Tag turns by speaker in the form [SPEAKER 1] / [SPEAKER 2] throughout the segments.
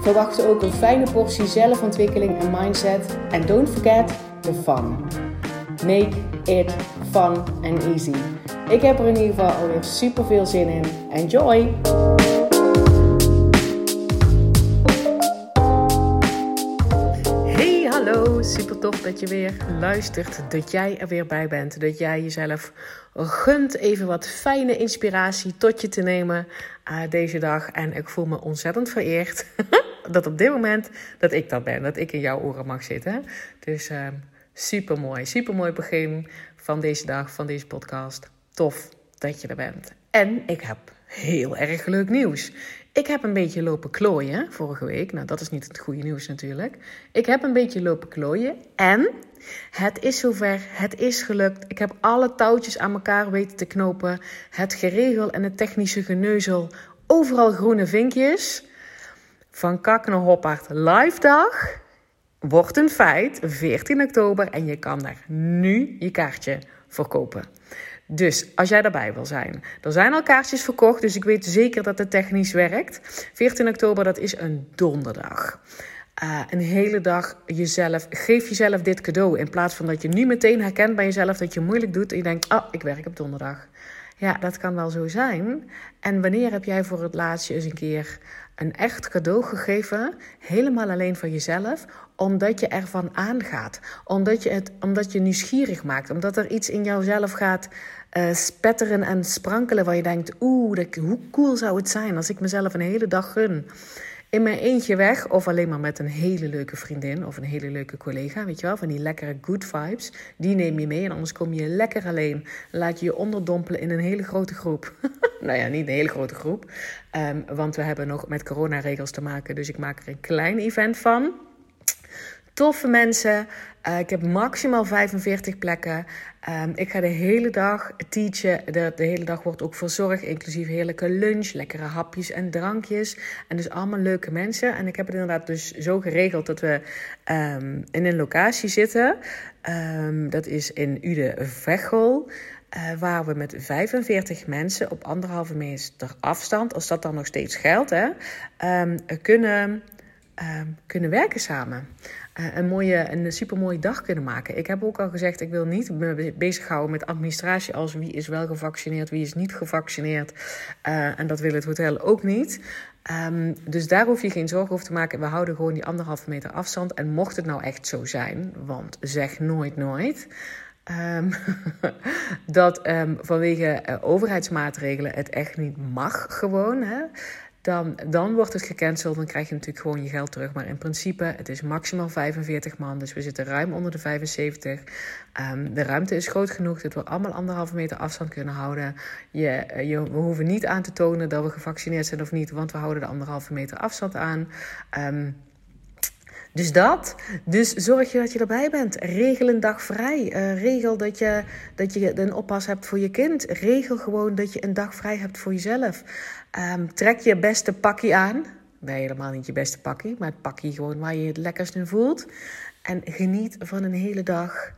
[SPEAKER 1] Verwacht ook een fijne portie zelfontwikkeling en mindset. En don't forget the fun. Make it fun and easy. Ik heb er in ieder geval alweer super veel zin in. Enjoy! Hey, hallo. Super tof dat je weer luistert. Dat jij er weer bij bent. Dat jij jezelf gunt even wat fijne inspiratie tot je te nemen uh, deze dag. En ik voel me ontzettend vereerd dat op dit moment dat ik dat ben. Dat ik in jouw oren mag zitten. Dus uh, super mooi. Super mooi begin van deze dag, van deze podcast. Tof dat je er bent. En ik heb heel erg leuk nieuws. Ik heb een beetje lopen klooien vorige week. Nou, dat is niet het goede nieuws natuurlijk. Ik heb een beetje lopen klooien en het is zover. Het is gelukt. Ik heb alle touwtjes aan elkaar weten te knopen. Het geregel en het technische geneuzel. Overal groene vinkjes. Van Kak live dag wordt een feit 14 oktober en je kan daar nu je kaartje verkopen. Dus als jij daarbij wil zijn, er zijn al kaartjes verkocht, dus ik weet zeker dat het technisch werkt. 14 oktober, dat is een donderdag. Uh, een hele dag jezelf, geef jezelf dit cadeau. In plaats van dat je nu meteen herkent bij jezelf dat je moeilijk doet en je denkt, oh, ik werk op donderdag. Ja, dat kan wel zo zijn. En wanneer heb jij voor het laatst eens een keer een echt cadeau gegeven, helemaal alleen voor jezelf, omdat je ervan aangaat, omdat je, het, omdat je nieuwsgierig maakt, omdat er iets in jouzelf gaat uh, spetteren en sprankelen waar je denkt, oeh, hoe cool zou het zijn als ik mezelf een hele dag gun in mijn eentje weg of alleen maar met een hele leuke vriendin of een hele leuke collega, weet je wel, van die lekkere good vibes, die neem je mee en anders kom je lekker alleen. Laat je je onderdompelen in een hele grote groep. nou ja, niet een hele grote groep, um, want we hebben nog met coronaregels te maken, dus ik maak er een klein event van toffe mensen. Uh, ik heb maximaal 45 plekken. Um, ik ga de hele dag teachen. De, hele dag wordt ook verzorgd, inclusief heerlijke lunch, lekkere hapjes en drankjes. En dus allemaal leuke mensen. En ik heb het inderdaad dus zo geregeld dat we um, in een locatie zitten. Um, dat is in Ude-Veghel. Uh, waar we met 45 mensen op anderhalve meter afstand, als dat dan nog steeds geldt, hè, kunnen, kunnen werken samen. Eh, een, mooie, een supermooie dag kunnen maken. Ik heb ook al gezegd, ik wil niet me bezighouden met administratie als wie is wel gevaccineerd, wie is niet gevaccineerd. Uh, en dat wil het hotel ook niet. Um, dus daar hoef je geen zorgen over te maken. We houden gewoon die anderhalve meter afstand. En mocht het nou echt zo zijn, want zeg nooit nooit. Um, dat vanwege uh, overheidsmaatregelen het echt niet mag gewoon. Hè? Dan, dan wordt het gecanceld. Dan krijg je natuurlijk gewoon je geld terug. Maar in principe, het is maximaal 45 man. Dus we zitten ruim onder de 75. Um, ehm, de ruimte is groot genoeg dat we allemaal anderhalve meter afstand kunnen houden. Je, eh, je, we hoeven niet aan te tonen dat we gevaccineerd zijn of niet. Want we houden de anderhalve meter afstand aan. Um, dus dat. Dus zorg je dat je erbij bent. Regel een dag vrij. Uh, regel dat je, dat je een oppas hebt voor je kind. Regel gewoon dat je een dag vrij hebt voor jezelf. Um, trek je beste pakje aan. Nee, helemaal niet je beste pakje, maar het pakje gewoon waar je het lekkerst in voelt. En geniet van een hele dag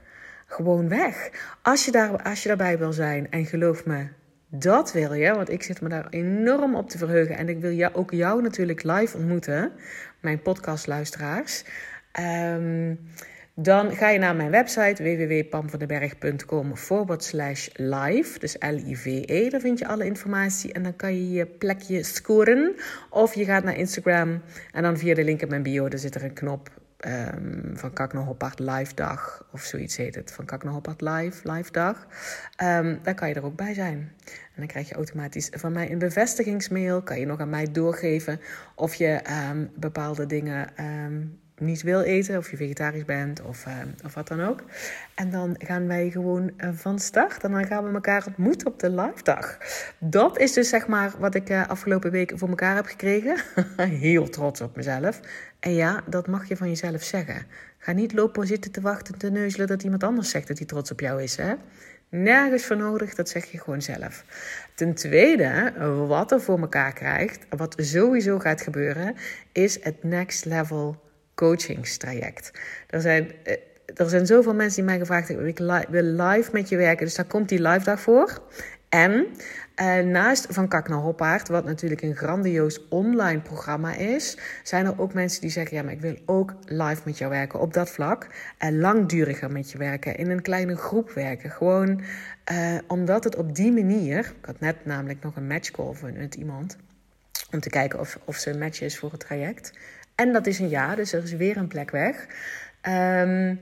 [SPEAKER 1] gewoon weg. Als je, daar, als je daarbij wil zijn, en geloof me, dat wil je, want ik zit me daar enorm op te verheugen. En ik wil jou, ook jou natuurlijk live ontmoeten, mijn podcastluisteraars. Um, dan ga je naar mijn website www.pamvandenberg.com forward slash live. Dus L-I-V-E, daar vind je alle informatie. En dan kan je je plekje scoren. Of je gaat naar Instagram en dan via de link in mijn bio, daar zit er een knop um, van Kak naar Hoppard live dag. Of zoiets heet het, van Kak naar Hoppard live, live dag. Um, daar kan je er ook bij zijn. En dan krijg je automatisch van mij een bevestigingsmail. Kan je nog aan mij doorgeven of je um, bepaalde dingen niet wil eten, of je vegetarisch bent of, uh, of wat dan ook. En dan gaan wij gewoon uh, van start en dan gaan we elkaar ontmoeten op de live dag. Dat is dus zeg maar wat ik uh, afgelopen week voor elkaar heb gekregen. Heel trots op mezelf. En ja, dat mag je van jezelf zeggen. Ga niet lopen zitten te wachten te neuzelen dat iemand anders zegt dat hij trots op jou is. Hè? Nergens voor nodig, dat zeg je gewoon zelf. Ten tweede, wat er voor elkaar krijgt, wat sowieso gaat gebeuren, is het next level coachingstraject. Er zijn, eh, er zijn zoveel mensen die mij gevraagd hebben: ik wil live met je werken. Dus daar komt die live dag voor. En uh, naast Van Kak naar Hoppaard, wat natuurlijk een grandioos online programma is, zijn er ook mensen die zeggen: Ja, maar ik wil ook live met jou werken op dat vlak. En langduriger met je werken, in een kleine groep werken. Gewoon uh, omdat het op die manier. Ik had net namelijk nog een matchcall met iemand. Om te kijken of, of ze een match is voor het traject. En dat is een ja, dus er is weer een plek weg. Um,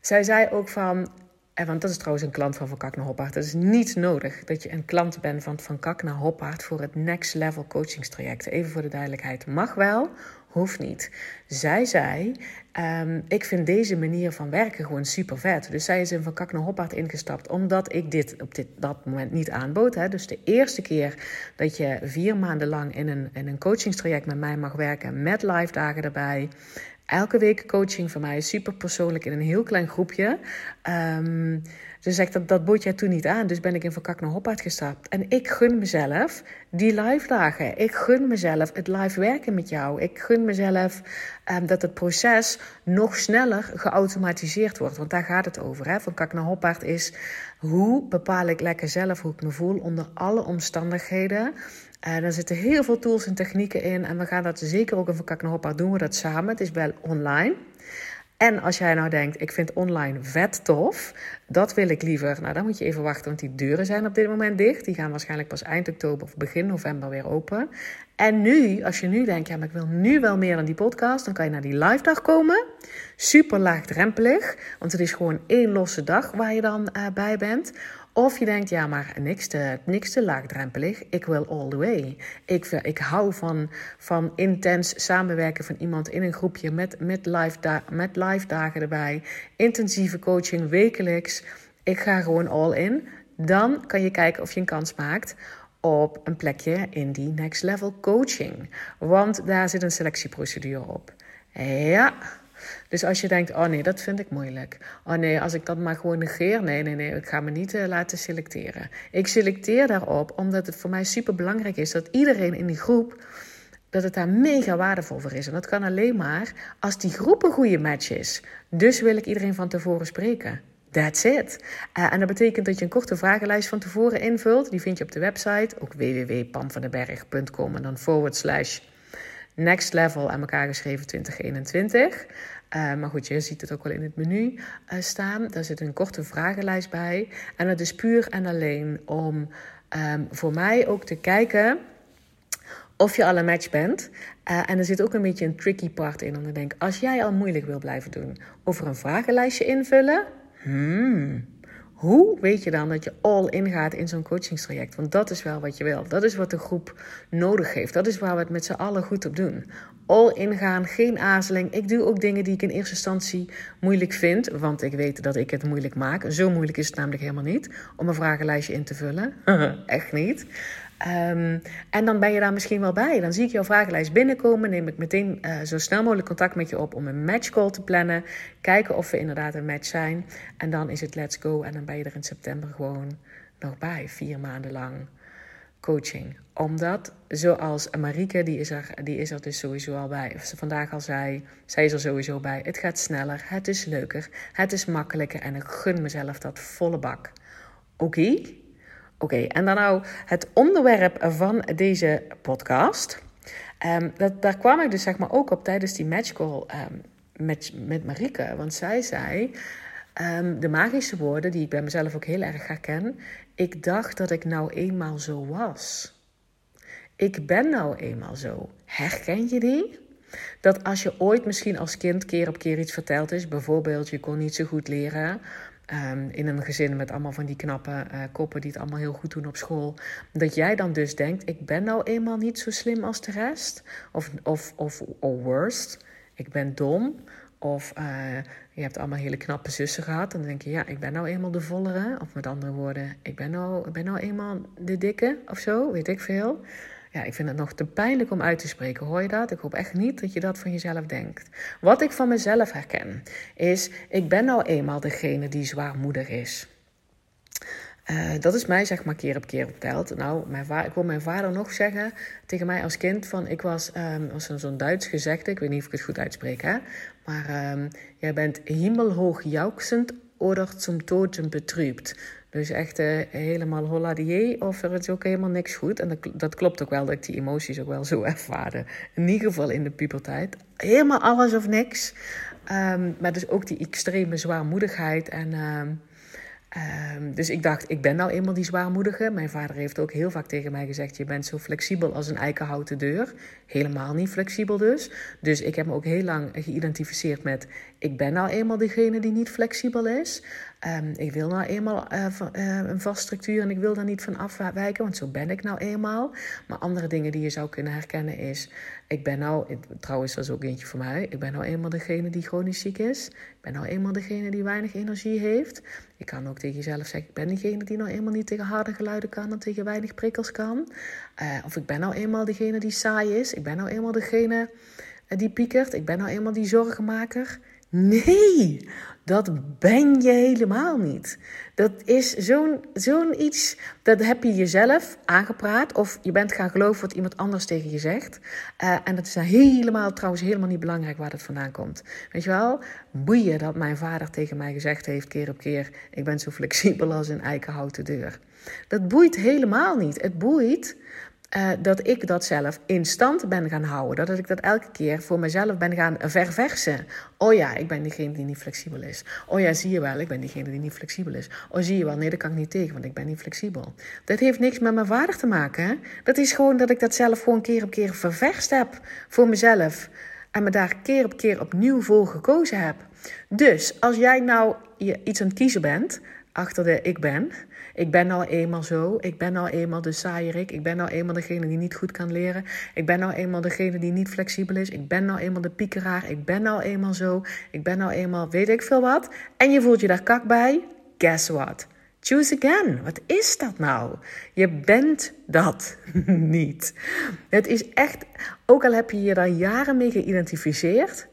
[SPEAKER 1] zij zei ook van, en want dat is trouwens een klant van Van Kak naar Hoppaard. Het is niet nodig dat je een klant bent van Van Kak naar Hoppaard voor het next level coachingstraject. Even voor de duidelijkheid. Mag wel, hoeft niet. Zij zei, um, ik vind deze manier van werken gewoon super vet. Dus zij is in Van Kak naar ingestapt omdat ik dit op dit, dat moment niet aanbood. Hè. Dus de eerste keer dat je vier maanden lang in een, in een coachingstraject met mij mag werken met live dagen erbij elke week coaching van mij, super persoonlijk in een heel klein groepje. Um, ze zegt dat dat bood jij toen niet aan, dus ben ik in Van Kak naar Hoppaard gestapt. En ik gun mezelf die live dagen. Ik gun mezelf het live werken met jou. Ik gun mezelf um, dat het proces nog sneller geautomatiseerd wordt. Want daar gaat het over. Hè? Van Kak naar Hoppaard is hoe bepaal ik lekker zelf hoe ik me voel onder alle omstandigheden. Uh, daar zitten heel veel tools en technieken in. En we gaan dat zeker ook in Van Hoppa doen we dat samen. Het is wel online. En als jij nou denkt, ik vind online vet tof, dat wil ik liever. Nou, dan moet je even wachten, want die deuren zijn op dit moment dicht. Die gaan waarschijnlijk pas eind oktober of begin november weer open. En nu, als je nu denkt, ja, maar ik wil nu wel meer dan die podcast, dan kan je naar die live dag komen. Super laagdrempelig, want het is gewoon één losse dag waar je dan uh, bij bent. Of je denkt, ja, maar niks te, laagdrempelig. Ik wil all the way. Ik, ik hou van, van intens samenwerken van iemand in een groepje met, met, live da met live dagen erbij. Intensieve coaching wekelijks. Ik ga gewoon all in. Dan kan je kijken of je een kans maakt op een plekje in die next level coaching. Want daar zit een selectieprocedure op. Ja, dus als je denkt, oh nee, dat vind ik moeilijk. Oh nee, als ik dat maar gewoon negeer. Nee, nee, nee, ik ga me niet uh, laten selecteren. Ik selecteer daarop omdat het voor mij super belangrijk is dat iedereen in die groep dat het daar mega waardevol voor is. En dat kan alleen maar als die groep een goede match is. Dus wil ik iedereen van tevoren spreken. That's it. Uh, en dat betekent dat je een korte vragenlijst van tevoren invult. Die vind je op de website, ook www.pamvandenberg.com en dan forward slash next level aan elkaar geschreven 2021. Uh, maar goed, je ziet het ook wel in het menu uh, staan. Daar zit een korte vragenlijst bij. En dat is puur en alleen om um, voor mij ook te kijken of je al een match bent. En er zit ook een beetje een tricky part in. Om te denken, als jij al moeilijk wil blijven doen over een vragenlijstje invullen. Hmm, hoe weet je dan dat je all in gaat in zo'n coachingstraject? Want dat is wel wat je wil. Dat is wat de groep nodig heeft. Dat is waar we het met z'n allen goed op doen. All in gaan, geen aarzeling. Ik doe ook dingen die ik in eerste instantie moeilijk vind. Want ik weet dat ik het moeilijk maak. Zo moeilijk is het namelijk helemaal niet om een vragenlijstje in te vullen. Echt niet. Um, en dan ben je daar misschien wel bij. Dan zie ik jouw vragenlijst binnenkomen. Neem ik meteen uh, zo snel mogelijk contact met je op om een matchcall te plannen. Kijken of we inderdaad een match zijn. En dan is het let's go. En dan ben je er in september gewoon nog bij. Vier maanden lang coaching. Omdat, zoals Marieke, die is, er, die is er dus sowieso al bij. Of ze vandaag al zei, zij is er sowieso bij. Het gaat sneller, het is leuker, het is makkelijker. En ik gun mezelf dat volle bak. Oké? Oké, en dan nou het onderwerp van deze podcast. Um, dat, daar kwam ik dus zeg maar ook op tijdens die matchcall um, met, met Marieke. Want zij zei um, de magische woorden die ik bij mezelf ook heel erg herken. Ik dacht dat ik nou eenmaal zo was. Ik ben nou eenmaal zo. Herken je die? Dat als je ooit misschien als kind keer op keer iets verteld is, bijvoorbeeld je kon niet zo goed leren, Um, in een gezin met allemaal van die knappe uh, koppen die het allemaal heel goed doen op school. Dat jij dan dus denkt: ik ben nou eenmaal niet zo slim als de rest. Of, of, of or worst. ik ben dom. Of uh, je hebt allemaal hele knappe zussen gehad. En dan denk je, ja, ik ben nou eenmaal de vollere. Of met andere woorden, ik ben nou, ik ben nou eenmaal de dikke of zo, weet ik veel. Ja, ik vind het nog te pijnlijk om uit te spreken. Hoor je dat? Ik hoop echt niet dat je dat van jezelf denkt. Wat ik van mezelf herken, is: ik ben nou eenmaal degene die zwaarmoedig is. Uh, dat is mij zeg maar keer op keer verteld. Nou, mijn ik wil mijn vader nog zeggen tegen mij als kind van... Ik was, um, was zo'n Duits gezegde, ik weet niet of ik het goed uitspreek, hè. Maar um, jij bent hemelhoog jouksend oder zum Toten betrübt. Dus echt uh, helemaal holladier of er is ook helemaal niks goed. En dat, dat, klopt ook wel dat ik die emoties ook wel zo ervaarde. In ieder geval in de puberteit. Helemaal alles of niks. Um, maar dus ook die extreme zwaarmoedigheid en... Um, dus ik dacht, ik ben nou eenmaal die zwaarmoedige. Mijn vader heeft ook heel vaak tegen mij gezegd: Je bent zo flexibel als een eikenhouten deur. Helemaal niet flexibel dus. Dus ik heb me ook heel lang geïdentificeerd met: Ik ben nou eenmaal degene die niet flexibel is. Um, ik wil nou eenmaal uh, uh, een vast structuur en ik wil daar niet van afwijken, want zo ben ik nou eenmaal. Maar andere dingen die je zou kunnen herkennen is: ik ben nou, trouwens, dat is ook eentje voor mij. Ik ben nou eenmaal degene die chronisch ziek is. Ik ben nou eenmaal degene die weinig energie heeft. Je kan ook tegen jezelf zeggen: ik ben degene die nou eenmaal niet tegen harde geluiden kan en tegen weinig prikkels kan. Uh, of ik ben nou eenmaal degene die saai is. Ik ben nou eenmaal degene die piekert. Ik ben nou eenmaal die zorgenmaker. Nee, dat ben je helemaal niet. Dat is zo'n zo'n iets, dat heb je jezelf aangepraat. Of je bent gaan geloven wat iemand anders tegen je zegt. Uh, en dat is helemaal, trouwens helemaal niet belangrijk waar dat vandaan komt. Weet je wel, boeien dat mijn vader tegen mij gezegd heeft keer op keer... ik ben zo flexibel als een eikenhouten deur. Dat boeit helemaal niet. Het boeit uh, dat ik dat zelf in stand ben gaan houden. Dat ik dat elke keer voor mezelf ben gaan verversen. Oh ja, ik ben diegene die niet flexibel is. Oh ja, zie je wel, ik ben diegene die niet flexibel is. Oh, zie je wel, nee, dat kan ik niet tegen, want ik ben niet flexibel. Dat heeft niks met mijn waarde te maken. Hè? Dat is gewoon dat ik dat zelf gewoon keer op keer ververst heb voor mezelf. En me daar keer op keer opnieuw voor gekozen heb. Dus als jij nou iets aan het kiezen bent achter de ik ben ik ben nou eenmaal zo. Ik ben nou eenmaal de saaierik. Ik ben nou eenmaal degene die niet goed kan leren. Ik ben nou eenmaal degene die niet flexibel is. Ik ben nou eenmaal de piekeraar. Ik ben nou eenmaal zo. Ik ben nou eenmaal weet ik veel wat. En je voelt je daar kak bij. Guess what? Choose again. Wat is dat nou? Je bent dat niet. Het is echt, ook al heb je je daar jaren mee geïdentificeerd,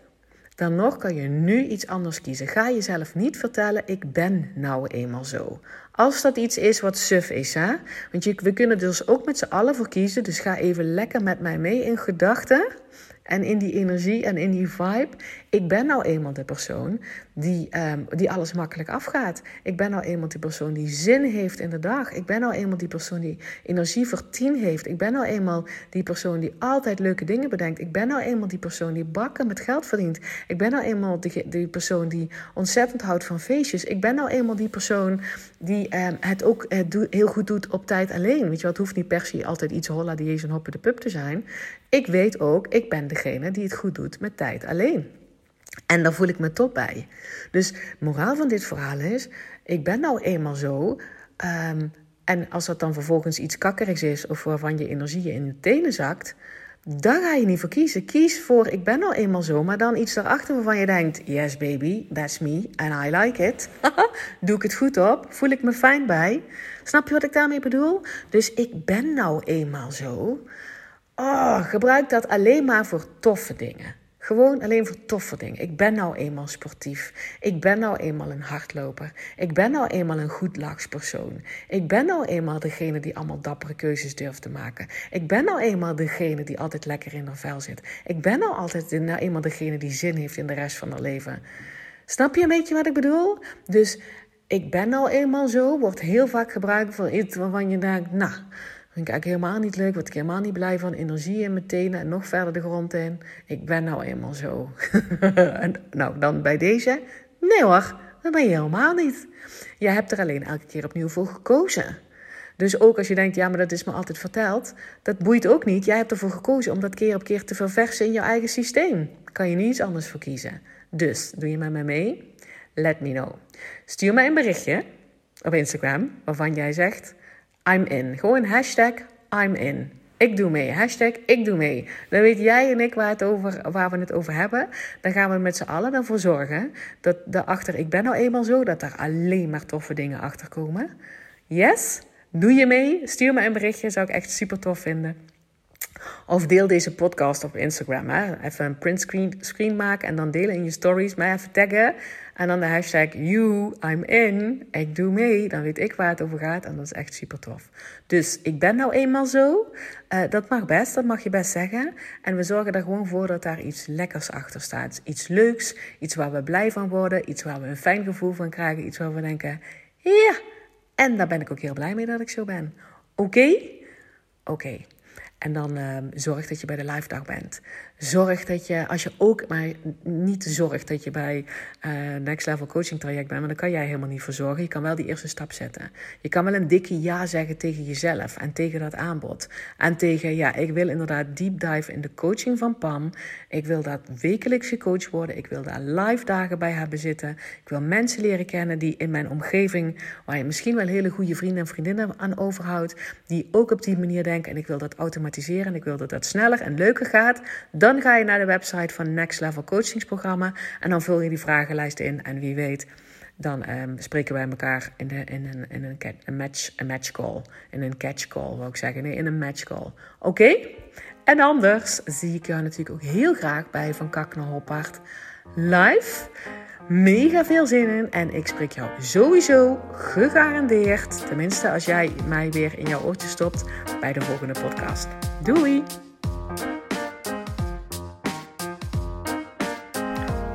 [SPEAKER 1] dan nog kan je nu iets anders kiezen. Ga jezelf niet vertellen: ik ben nou eenmaal zo. Als dat iets is wat suf is, hè? Want je, we kunnen dus ook met z'n allen voor kiezen. Dus ga even lekker met mij mee in gedachten. En in die energie en in die vibe. Ik ben nou eenmaal de persoon die, um, die alles makkelijk afgaat. Ik ben nou eenmaal die persoon die zin heeft in de dag. Ik ben nou eenmaal die persoon die energie voor tien heeft. Ik ben nou eenmaal die persoon die altijd leuke dingen bedenkt. Ik ben nou eenmaal die persoon die bakken met geld verdient. Ik ben nou eenmaal die, persoon die ontzettend houdt van feestjes. Ik ben nou eenmaal die persoon die um, het ook do heel goed doet op tijd alleen. Weet je wel, het hoeft niet per se altijd iets holla die een hoppen de pup te zijn. Ik weet ook, ik ben degene die het goed doet met tijd alleen. En daar voel ik me top bij. Dus moraal van dit verhaal is: ik ben nou eenmaal zo. Um, en als dat dan vervolgens iets kakkerigs is of waarvan je energie in je tenen zakt, daar ga je niet voor kiezen. Kies voor ik ben nou eenmaal zo, maar dan iets daarachter waarvan je denkt: yes baby, that's me and I like it. Doe ik het goed op? Voel ik me fijn bij? Snap je wat ik daarmee bedoel? Dus ik ben nou eenmaal zo. Oh, gebruik dat alleen maar voor toffe dingen. Gewoon alleen voor toffe dingen. Ik ben nou eenmaal sportief. Ik ben nou eenmaal een hardloper. Ik ben nou eenmaal een goed lagspersoon. Ik ben nou eenmaal degene die allemaal dappere keuzes durft te maken. Ik ben nou eenmaal degene die altijd lekker in haar vel zit. Ik ben nou altijd nou eenmaal degene die zin heeft in de rest van haar leven. Snap je een beetje wat ik bedoel? Dus ik ben nou eenmaal zo wordt heel vaak gebruikt voor iets waarvan je denkt, nou vind ik eigenlijk helemaal niet leuk. Word ik helemaal niet blij van. Energie in mijn tenen en nog verder de grond in. Ik ben nou eenmaal zo. en, nou, dan bij deze. Nee hoor, dat ben je helemaal niet. Je hebt er alleen elke keer opnieuw voor gekozen. Dus ook als je denkt, ja, maar dat is me altijd verteld. Dat boeit ook niet. Jij hebt ervoor gekozen om dat keer op keer te verversen in je eigen systeem. kan je niet iets anders voor kiezen. Dus, doe je met mij mee? Let me know. Stuur mij een berichtje op Instagram waarvan jij zegt... I'm in. Gewoon hashtag I'm in. Ik doe mee. Hashtag ik doe mee. Dan weet jij en ik waar, het over, waar we het over hebben. Dan gaan we met z'n allen ervoor zorgen dat daarachter ik ben nou eenmaal zo, dat er alleen maar toffe dingen achter komen. Yes? Doe je mee? Stuur me een berichtje, zou ik echt super tof vinden. Of deel deze podcast op Instagram. Hè? Even een print screen, maken en dan delen in je stories. Mij even taggen. En dan de hashtag you, I'm in. Ik doe mee. Dan weet ik waar het over gaat. En dat is echt super tof. Dus ik ben nou eenmaal zo. Uh, dat mag best. Dat mag je best zeggen. En we zorgen er gewoon voor dat daar iets lekkers achter staat. Iets leuks. Iets waar we blij van worden. Iets waar we een fijn gevoel van krijgen. Iets waar we denken, ja. En daar ben ik ook heel blij mee dat ik zo ben. Oké? Oké. En dan uh, zorg dat je bij de live dag bent. Zorg dat je, als je ook, maar niet zorg dat je bij uh, Next Level Coaching traject bent, maar daar kan jij helemaal niet voor zorgen. Je kan wel die eerste stap zetten. Je kan wel een dikke ja zeggen tegen jezelf en tegen dat aanbod. En tegen, ja, ik wil inderdaad deep dive in de coaching van Pam. Ik wil dat wekelijks gecoacht worden. Ik wil daar live dagen bij hebben zitten. Ik wil mensen leren kennen die in mijn omgeving, waar je misschien wel hele goede vrienden en vriendinnen aan overhoudt, die ook op die manier denken. En ik wil dat automatiseren en ik wil dat dat sneller en leuker gaat. Dan ga je naar de website van Next Level Coachingsprogramma en dan vul je die vragenlijst in. En wie weet, dan um, spreken wij elkaar in, de, in, een, een, match, een match call. In een catch call, wou ik zeggen. Nee, in een match call. Oké? En anders zie ik jou natuurlijk ook heel graag bij Van Kak naar live. Mega veel zin in en ik spreek jou sowieso gegarandeerd, tenminste als jij mij weer in jouw oortje stopt, bij de volgende podcast. Doei!